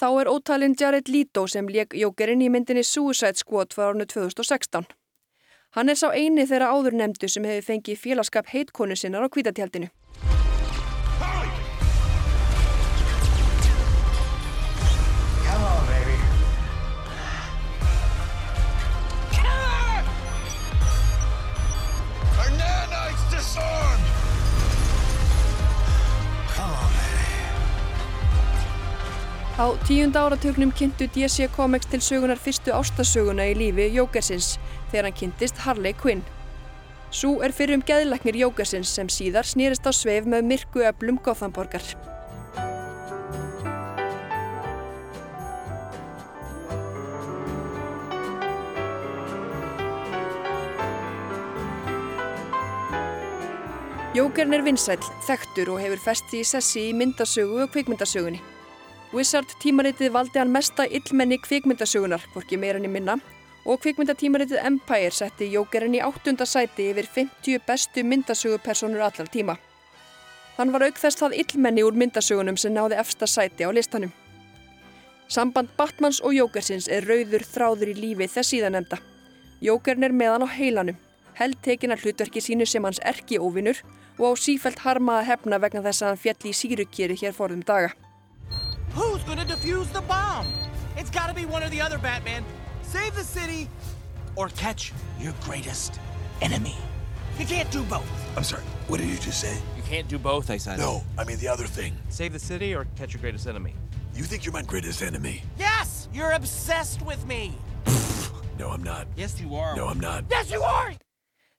Þá er ótalinn Jared Leto sem leik Jókerinn í myndinni Suicide Squad var árnu 2016. Hann er sá eini þeirra áður nefndu sem hefur fengið félagskap heitkonu sinnar á kvítatjaldinu. Á tíunda áratugnum kynntu DC Comics til sögunar fyrstu ástasöguna í lífi Jókersins þegar hann kynntist Harley Quinn. Sú er fyrir um geðlæknir Jókersins sem síðar snýrist á sveif með myrku öflum Gothamborgar. Jókerinn er vinsæll, þekktur og hefur festi í sessi í myndasögu og kvikmyndasögunni. Wizard tímaritið valdi hann mesta illmenni kvikmyndasögunar, hvorki meirinni minna, og kvikmyndatímaritið Empire setti Jókerinn í áttunda sæti yfir 50 bestu myndasögupersonur allar tíma. Hann var auk þess það illmenni úr myndasögunum sem náði efsta sæti á listanum. Samband Batmans og Jókersins er rauður þráður í lífi þess síðanemda. Jókerinn er meðan á heilanum, held tekin að hlutverki sínu sem hans erki óvinnur og á sífælt harma að hefna vegna þess að hann fjall í sírukýri hér forðum daga. Who's gonna defuse the bomb? It's gotta be one or the other, Batman. Save the city or catch your greatest enemy. You can't do both. I'm sorry, what did you just say? You can't do both, I said. No, I mean the other thing. Save the city or catch your greatest enemy. You think you're my greatest enemy? Yes! You're obsessed with me! No, I'm not. Yes, you are. No, I'm not. Yes, you are!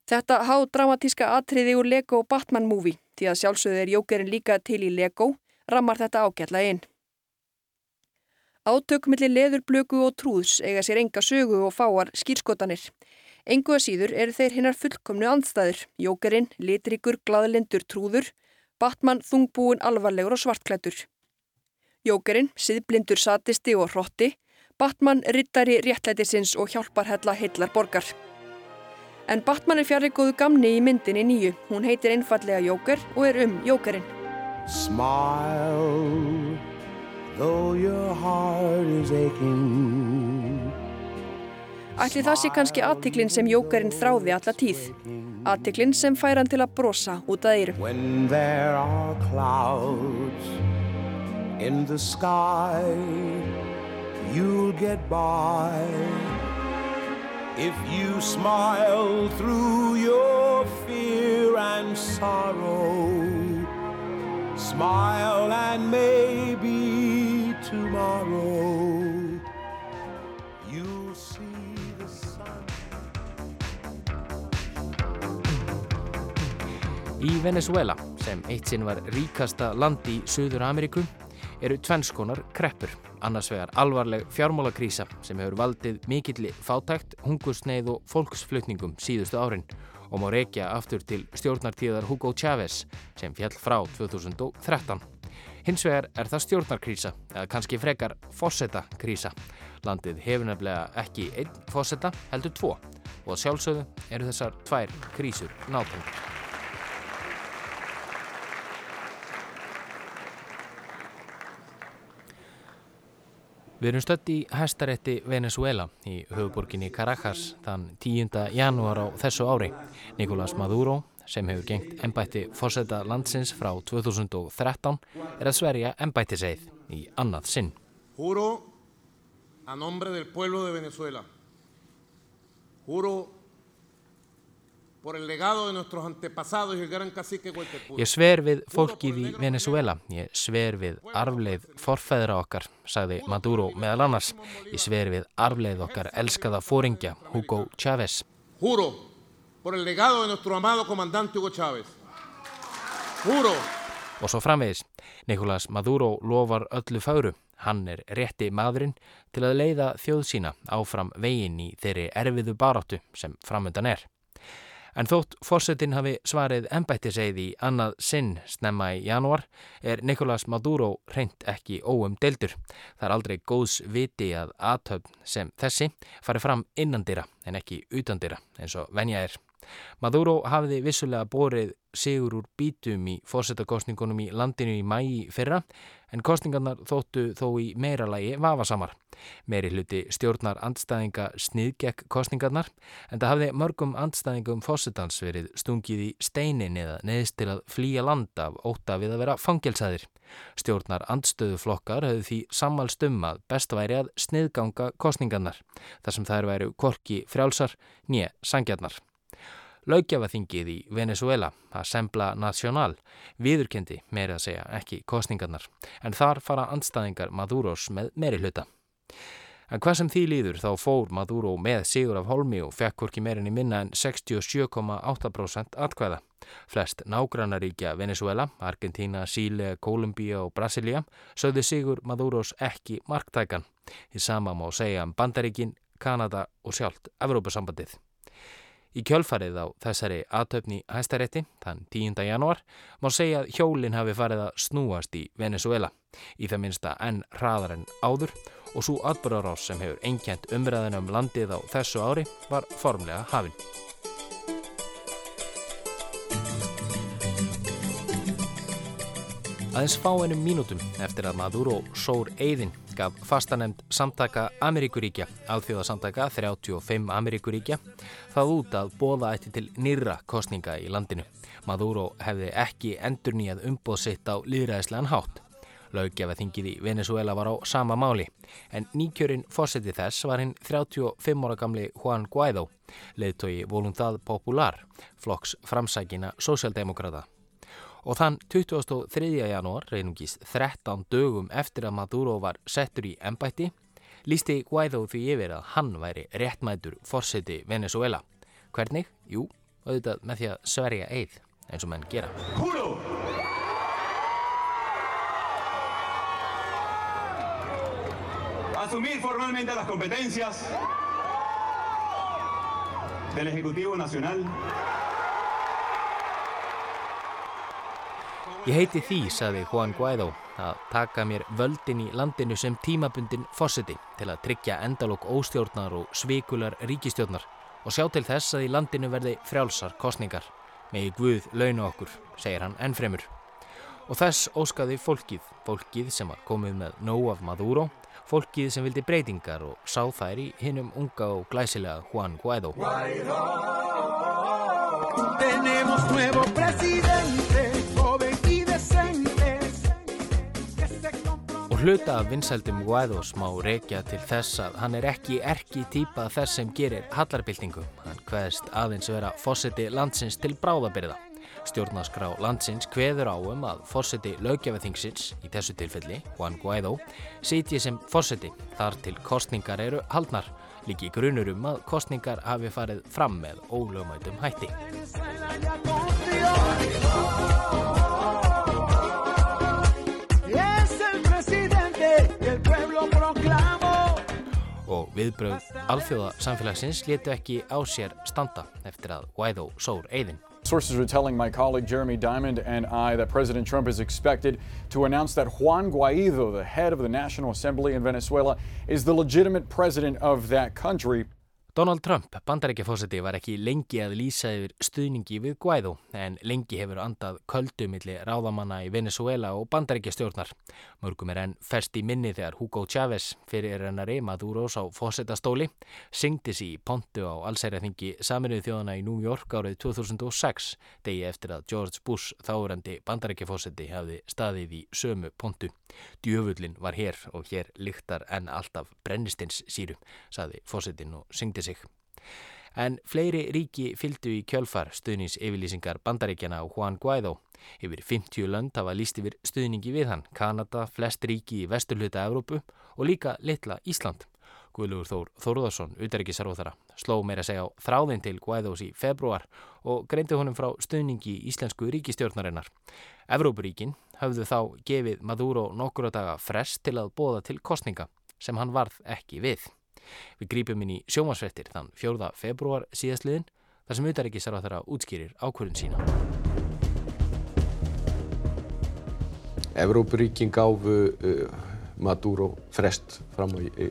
Þetta hádramatíska atriði úr Lego Batman Movie, því að sjálfsögðu er Jókerinn líka til í Lego, rammar þetta ágætla inn. Átök millir leðurblöku og trúðs eiga sér enga sögu og fáar skýrskotanir. Engu að síður eru þeir hinnar fullkomnu andstæður, Jókerinn, litrikur, gladlindur trúður, Batman þungbúin alvarlegur og svartklættur. Jókerinn, siðblindur satisti og hrotti, Batman rittari réttlætisins og hjálpar hella heillar borgar. En Batman er fjarrir góðu gamni í myndinni nýju. Hún heitir einfallega Jóker og er um Jókerinn. Smile, though your heart is aching. Ætli það sé kannski aðtiklinn sem Jókerinn þráði alla tíð. Aðtiklinn sem fær hann til að brosa út að eyru. When there are clouds in the sky, you'll get by. If you smile through your fear and sorrow, smile and maybe tomorrow you'll see the sun. Í Venezuela, sem eitt sinn var ríkasta land í Suður Ameríku, eru tvennskonar kreppur. Annars vegar alvarleg fjármálakrísa sem hefur valdið mikilli fátækt, hungusneið og fólksflutningum síðustu árin og má reykja aftur til stjórnartíðar Hugo Chávez sem fjall frá 2013. Hins vegar er það stjórnarkrísa, eða kannski frekar fósettakrísa. Landið hefur nefnilega ekki einn fósetta, heldur tvo og sjálfsögðu eru þessar tvær krísur nátengt. Við erum stött í hæstarétti Venezuela í höfuborginni Caracas þann 10. janúar á þessu ári. Nicolás Maduro, sem hefur gengt ennbætti fórseta landsins frá 2013, er að sverja ennbættiseið í annað sinn. Juro a nombre del pueblo de Venezuela. Juro por el legado de nuestros antepasados y el gran cacique Hueltepú. Ég sver við fólkið í Venezuela, ég sver við arfleið forfæðra okkar, sagði Maduro meðal annars. Ég sver við arfleið okkar elskaða fóringja, Hugo Chávez. Juro por el legado de nuestro amado comandante Hugo Chávez. Juro Og svo framvegis, Nicolás Maduro lofar öllu fáru. Hann er rétti maðurinn til að leiða þjóð sína áfram veginn í þeirri erfiðu baráttu sem framöndan er. En þótt fórsetin hafi svarið ennbættiseið í annað sinn snemma í janúar er Nicolás Maduro reynd ekki óum deildur. Það er aldrei góðs viti að aðtöfn sem þessi fari fram innandira en ekki utandira eins og venja er. Maduro hafiði vissulega borið sigur úr bítum í fórsetakostningunum í landinu í mægi fyrra en kostningarnar þóttu þó í meira lagi vafasamar. Meiri hluti stjórnar andstæðinga sniðgekk kostningarnar en það hafði mörgum andstæðingum fórsetans verið stungið í steinin eða neðist til að flýja land af óta við að vera fangelsaðir. Stjórnar andstöðuflokkar höfðu því sammálstum að best væri að sniðganga kostningarnar þar sem þær væru korki frjálsar nýja sangjarnar. Laugjafaþingið í Venezuela, Assembla Nacional, viðurkendi meiri að segja ekki kostningarnar en þar fara andstæðingar Maduros með meiri hluta. En hvað sem því líður þá fór Maduro með sigur af holmi og fekk hvorki meirinni minna en 67,8% atkvæða. Flest nágrannaríkja Venezuela, Argentina, Síle, Kolumbíja og Brasilia sögðu sigur Maduros ekki marktækan. Því sama má segja um Bandaríkin, Kanada og sjálft Evrópusambandið. Í kjölfarið á þessari aðtöfni hæstarétti, þann 10. januar, má segja að hjólinn hafi farið að snúast í Venezuela, í það minnsta enn hraðar en áður og svo atbyrgarás sem hefur einkjent umræðin um landið á þessu ári var formlega hafinn. Aðeins fá ennum mínútum eftir að Maduro sór eigðin gaf fastanemnd samtaka Ameríkuríkja, alþjóðasamtaka 35 Ameríkuríkja, það út að bóða eftir til nýra kostninga í landinu. Maduro hefði ekki endur nýjað umbóð sitt á líðræðislegan hátt. Laugjafaþingið í Venezuela var á sama máli, en nýkjörinn fósetti þess var hinn 35 ára gamli Juan Guaidó, leðtogi Voluntad Popular, flokks framsækina sósjaldemokrata og þann 23. janúar, reynungis 13 dögum eftir að Maduro var settur í ennbætti, lísti Guaidó því yfir að hann væri réttmætur fórseti Venezuela. Hvernig? Jú, auðvitað með því að sverja eið, eins og menn gera. Húru! Asumir formalmente las competencias del Ejecutivo Nacional Ég heiti því, saði Juan Guaidó, að taka mér völdin í landinu sem tímabundin fósiti til að tryggja endalók óstjórnar og svikular ríkistjórnar og sjá til þess að í landinu verði frjálsar kostningar. Megi Guð launa okkur, segir hann ennfremur. Og þess óskaði fólkið, fólkið sem var komið með nóg af Maduro, fólkið sem vildi breytingar og sá þær í hinnum unga og glæsilega Juan Guaidó. Guaidó. Tenemos nuevo presidente hluta af vinsældum Guaidos má reykja til þess að hann er ekki erki týpa þess sem gerir hallarbyltingu. Hann hveðst aðeins vera fósiti landsins til bráðabyrða. Stjórnaskrá landsins hveður á um að fósiti lögjafaþingsins, í þessu tilfelli, Juan Guaidó, sitji sem fósiti þar til kostningar eru haldnar. Líki grunur um að kostningar hafi farið fram með ólögmætum hætti. Viðbröð alþjóða samfélagsins letu ekki á sér standa eftir að Guaidó sór eigðin. Sources are telling my colleague Jeremy Diamond and I that President Trump is expected to announce that Juan Guaido, the head of the National Assembly in Venezuela, is the legitimate president of that country. Donald Trump, bandarækjafósiti, var ekki lengi að lýsa yfir stuðningi við Guaidó en lengi hefur andað köldumilli ráðamanna í Venezuela og bandarækjastjórnar. Mörgum er enn fest í minni þegar Hugo Chávez fyrir ennari Maduros á fósettastóli syngdi sér í pontu á allsæriðingi saminuð þjóðana í New York árið 2006 degi eftir að George Bush þáurandi bandarækjafósiti hafði staðið í sömu pontu. Djöfullin var hér og hér lyktar enn alltaf brennistins sírum, saði fósettin og syngdi sig. En fleiri ríki fylgdu í kjölfar stuðnins yfirlýsingar bandaríkjana á Juan Guaidó. Yfir 50 lönd hafa líst yfir stuðningi við hann, Kanada, flest ríki í vesturluta Evrópu og líka litla Ísland. Guðlugur Þór Þórðarsson, utarrikisarjóðara, sló meira segja á þráðin til Guaidós í februar og greindi honum frá stuðningi í íslensku ríkistjórnarinnar. Evrópuríkin hafðu þá gefið Maduro nokkura daga frest til að bóða til kostninga sem hann varð ekki við. Við grípum inn í sjómasvettir þann 4. februar síðastliðin þar sem utaríkisar á þeirra útskýrir ákvörðun sína. Evrópuríkin gáfu uh, Maduro frest fram, á,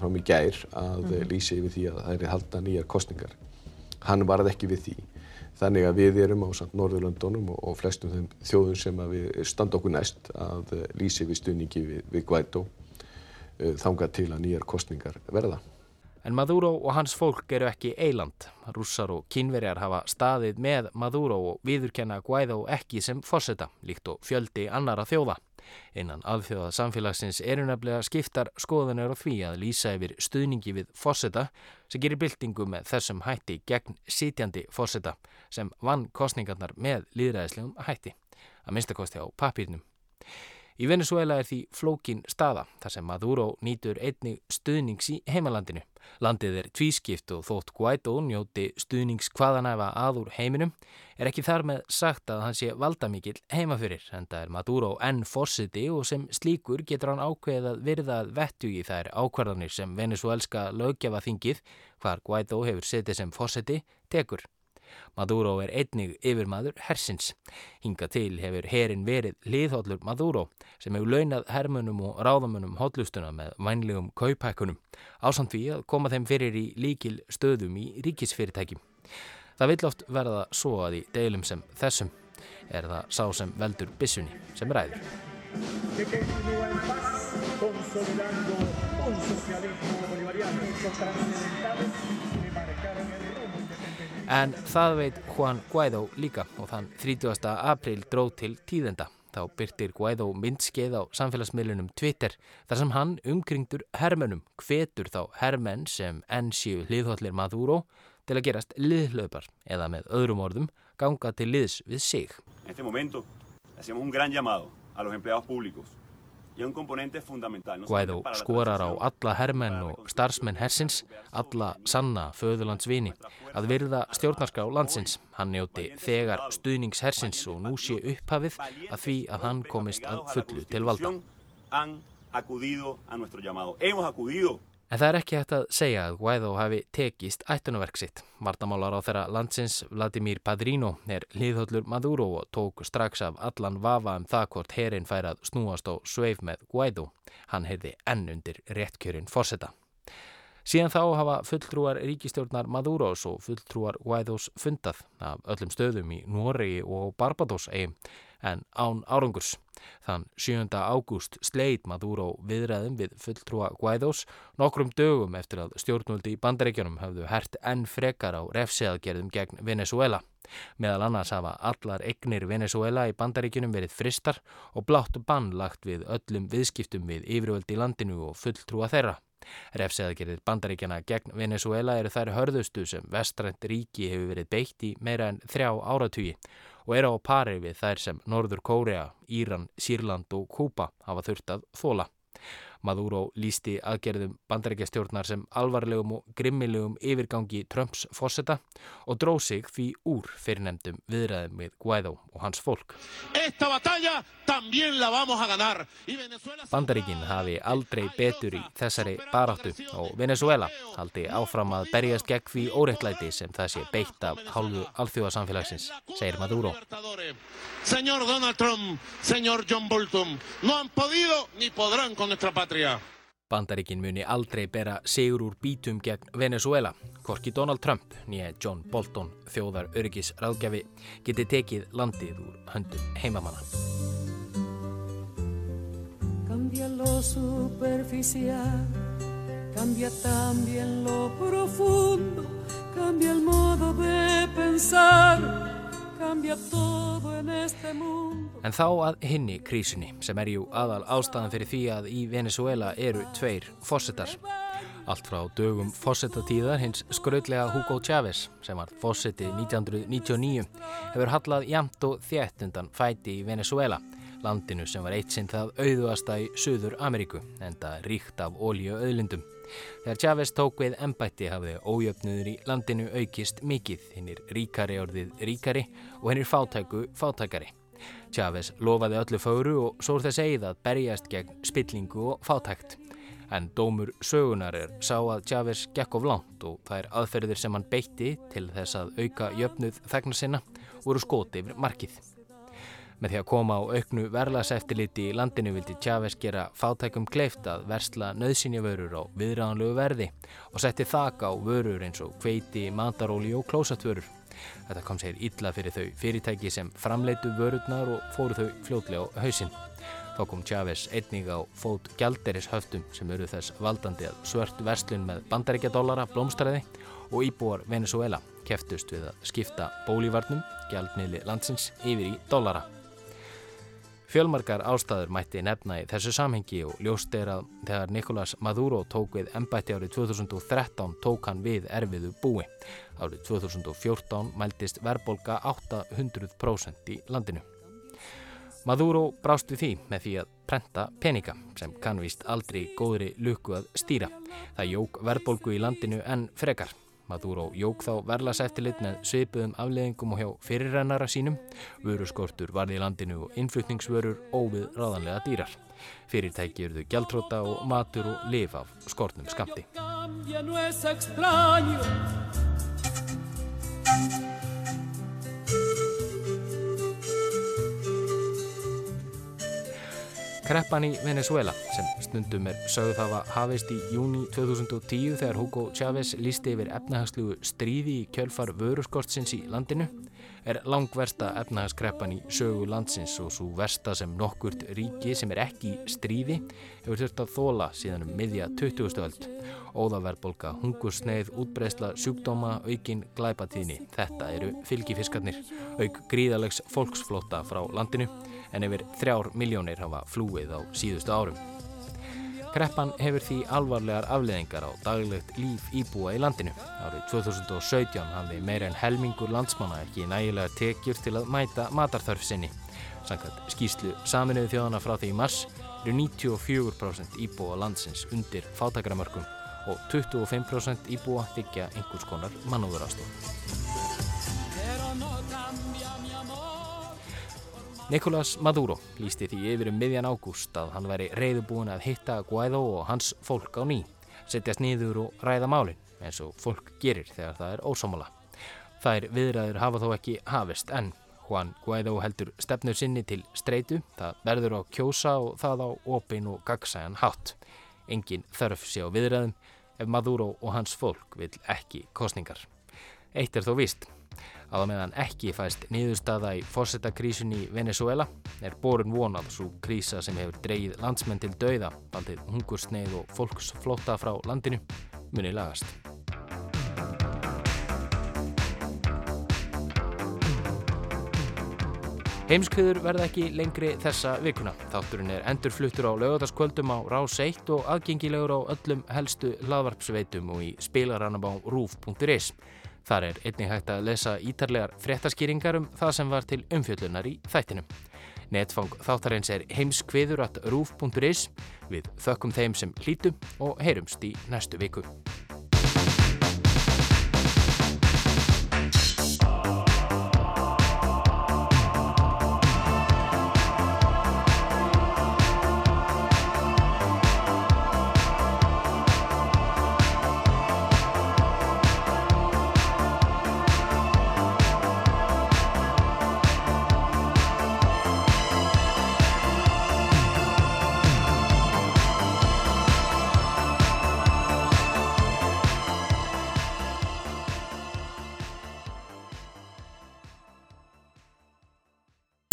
fram í gær að mm -hmm. lýsi yfir því að það er halda nýjar kostningar Hann varð ekki við því. Þannig að við erum á samt Norðurlöndunum og, og flestum þeim þjóðum sem að við standa okkur næst að uh, lýsi við stuðningi við, við Guaidó þangað til að nýjar kostningar verða. En Maduro og hans fólk eru ekki eiland. Rússar og kínverjar hafa staðið með Maduro og viðurkenna Guaidó ekki sem fórseta, líkt og fjöldi annara þjóða. Innan alþjóða samfélagsins eru nefnilega skiptar skoðanir á því að lýsa yfir stuðningi við fórseta sem gerir byltingu með þessum hætti gegn sitjandi fórseta sem vann kostningarnar með líðræðislegum hætti, að minnstakosti á papírnum. Í Venezuela er því flókin staða þar sem Maduro nýtur einni stuðnings í heimalandinu. Landið er tvískipt og þótt Guaidó njóti stuðnings hvaðanæfa aður heiminum er ekki þar með sagt að hann sé valdamikill heimafyrir en það er Maduro enn fórsiti og sem slíkur getur hann ákveðið að virðað vettu í þær ákvarðanir sem venezuelska löggefa þingið hvar Guaidó hefur setið sem fórsiti tekur. Maduro er einnig yfirmaður hersins. Hinga til hefur herin verið liðhóllur Maduro sem hefur launað hermunum og ráðamunum hóllustuna með vænlegum kaupækunum ásamt því að koma þeim fyrir í líkil stöðum í ríkisfyrirtækjum. Það vill oft verða svo að í deilum sem þessum er það sá sem veldur bissunni sem ræður. En það veit Juan Guaidó líka og þann 30. april dróð til tíðenda. Þá byrtir Guaidó myndskeið á samfélagsmiðlunum Twitter þar sem hann umkringdur hermönum hvetur þá hermenn sem enn séu hliðhóllir Maduro til að gerast liðhlaupar eða með öðrum orðum ganga til liðs við sig. En este momento hacemos un gran llamado a los empleados públicos Guaidó skorar á alla hermenn og starfsmenn hersins, alla sanna föðurlandsvini, að virða stjórnarská landsins. Hann njóti þegar stuðnings hersins og nú sé upphafið að því að hann komist að fullu til valda. En það er ekki hægt að segja að Guaidó hafi tekist ættunaverk sitt. Vartamálar á þeirra landsins Vladimir Padrino er liðhóllur Maduro og tók strax af allan vafa um það hvort herin fær að snúast á sveif með Guaidó. Hann heyrði enn undir réttkjörin fórseta. Síðan þá hafa fulltrúar ríkistjórnar Maduros og fulltrúar Guaidós fundað af öllum stöðum í Noregi og Barbados eigum en án árangurs. Þann 7. ágúst sleið Maduro viðræðum við fulltrúa Guaidós nokkrum dögum eftir að stjórnvöldi í bandaríkjunum hafðu hert enn frekar á refseðagerðum gegn Venezuela. Meðal annars hafa allar egnir Venezuela í bandaríkjunum verið fristar og blátt bann lagt við öllum viðskiptum við yfirvöldi í landinu og fulltrúa þeirra. Refseðagerðir bandaríkjana gegn Venezuela eru þær hörðustu sem vestrænt ríki hefur verið beitt í meira en þrjá áratugi og eru á pari við þær sem Norður Kórea, Íran, Sýrland og Kúpa hafa þurft að þóla. Maduro lísti aðgerðum bandarækjastjórnar sem alvarlegum og grimmilegum yfirgangi Trumps fósetta og dróð sig því úr fyrirnemdum viðræðum með Guaidó og hans fólk. Bandaríkin hafi aldrei betur í þessari baráttu og Venezuela haldi áfram að berjast gegn því óreittlæti sem það sé beitt af hálfu alþjóðasamfélagsins, segir Maduro. Señor Donald Trump, señor John Bolton, no han podido ni podrán con nuestra patria. Bandaríkin muni aldrei bera sigur úr bítum gegn Venezuela. Korki Donald Trump, nýja John Bolton, þjóðar öryggis ráðgjafi, geti tekið landið úr höndum heimamanna. Cambia lo superficial, cambia también lo profundo, cambia el modo de pensar. En þá að hinni krísunni sem er jú aðal ástæðan fyrir því að í Venezuela eru tveir fósettar. Allt frá dögum fósettatíðar hins skrautlega Hugo Chávez sem var fósetti 1999 hefur hallað jamt og þétt undan fæti í Venezuela, landinu sem var eitt sinn það auðuasta í Suður Ameríku en það ríkt af ólíu auðlindum. Þegar Chávez tók við ennbætti hafði ójöfnuður í landinu aukist mikið, hinnir ríkari orðið ríkari og hinnir fátæku fátækari. Chávez lofaði öllu fóru og svo er þess eigið að berjast gegn spillingu og fátækt. En dómur sögunar er sá að Chávez gekk of langt og það er aðferðir sem hann beitti til þess að auka jöfnuð þegna sinna voru skoti yfir markið. Með því að koma á auknu verðlaseftiliti í landinu vildi Chávez gera fátækum kleift að versla nöðsynjavörur á viðræðanlegu verði og setti þak á vörur eins og kveiti, mataróli og klósatvörur. Þetta kom sér illa fyrir þau fyrirtæki sem framleitu vörurnar og fóru þau fljótlega á hausinn. Þá kom Chávez einnig á fót gjalderis höftum sem eru þess valdandi að svört verslun með bandaríkjadólara blómstæriði og íbúar Venezuela keftust við að skipta bólívarnum, gjaldmiðli landsins, yfir í dólara. Fjölmarkar ástæður mætti nefna í þessu samhengi og ljóst er að þegar Nicolás Maduro tók við ennbætti árið 2013 tók hann við erfiðu búi. Árið 2014 mæltist verbolga 800% í landinu. Maduro brást við því með því að prenta peninga sem kannvist aldrei góðri luku að stýra. Það jók verbolgu í landinu en frekar. Maduro jók þá verðlaseftilit með svipuðum afleðingum og hjá fyrirrennara sínum. Vöruskortur varði í landinu og innflutningsvörur óvið ráðanlega dýrar. Fyrirtæki eruðu gjaldróta og matur og lif af skortnum skamti. Kreppan í Venezuela sem stundum er sögð hafa hafist í júni 2010 þegar Hugo Chávez lísti yfir efnahagslugu stríði í kjölfar vöruskortsins í landinu er langversta efnahagskreppan í sögu landsins og svo versta sem nokkurt ríki sem er ekki stríði hefur þurft að þóla síðan um miðja 20. öld. Óðaverbolga, hungursneið, útbreysla, sjúkdóma, aukin, glæpatíðni. Þetta eru fylgifiskarnir, auk gríðalegs fólksflóta frá landinu en yfir þrjár miljónir hafa flúið á síðustu árum. Kreppan hefur því alvarlegar afleðingar á daglegt líf íbúa í landinu. Árið 2017 hafði meira en helmingur landsmanna ekki nægilega tekjur til að mæta matarþörf sinni. Sannkvæmt skýslu saminuðu þjóðana frá því í mars eru 94% íbúa landsins undir fátakramörkum og 25% íbúa þykja einhvers konar mannúðurastóð. Nicolás Maduro lísti því yfir um miðjan ágúst að hann væri reyðubúin að hitta Guaidó og hans fólk á ný, setjast nýður og ræða málinn eins og fólk gerir þegar það er ósámála. Þær viðræður hafa þó ekki hafist en Juan Guaidó heldur stefnur sinni til streitu, það verður á kjósa og það á opin og gagsæjan hátt. Engin þörf sé á viðræðum ef Maduro og hans fólk vil ekki kostningar. Eitt er þó víst. Að á meðan ekki fæst niðurstaða í fórsetakrísun í Venezuela er borun vonað svo krísa sem hefur dreyið landsmenn til dauða, bandið hungursneið og fólksflóta frá landinu, muni lagast. Heimskviður verða ekki lengri þessa vikuna. Þátturinn er endurfluttur á lögadaskvöldum á Rás 1 og aðgengilegur á öllum helstu hlaðvarpsveitum og í spilaranum á rúf.is. Þar er einnig hægt að lesa ítarlegar fréttaskýringar um það sem var til umfjöllunar í þættinum. Netfang þáttarins er heimskviður at rúf.is við þökkum þeim sem hlítu og heyrumst í næstu viku.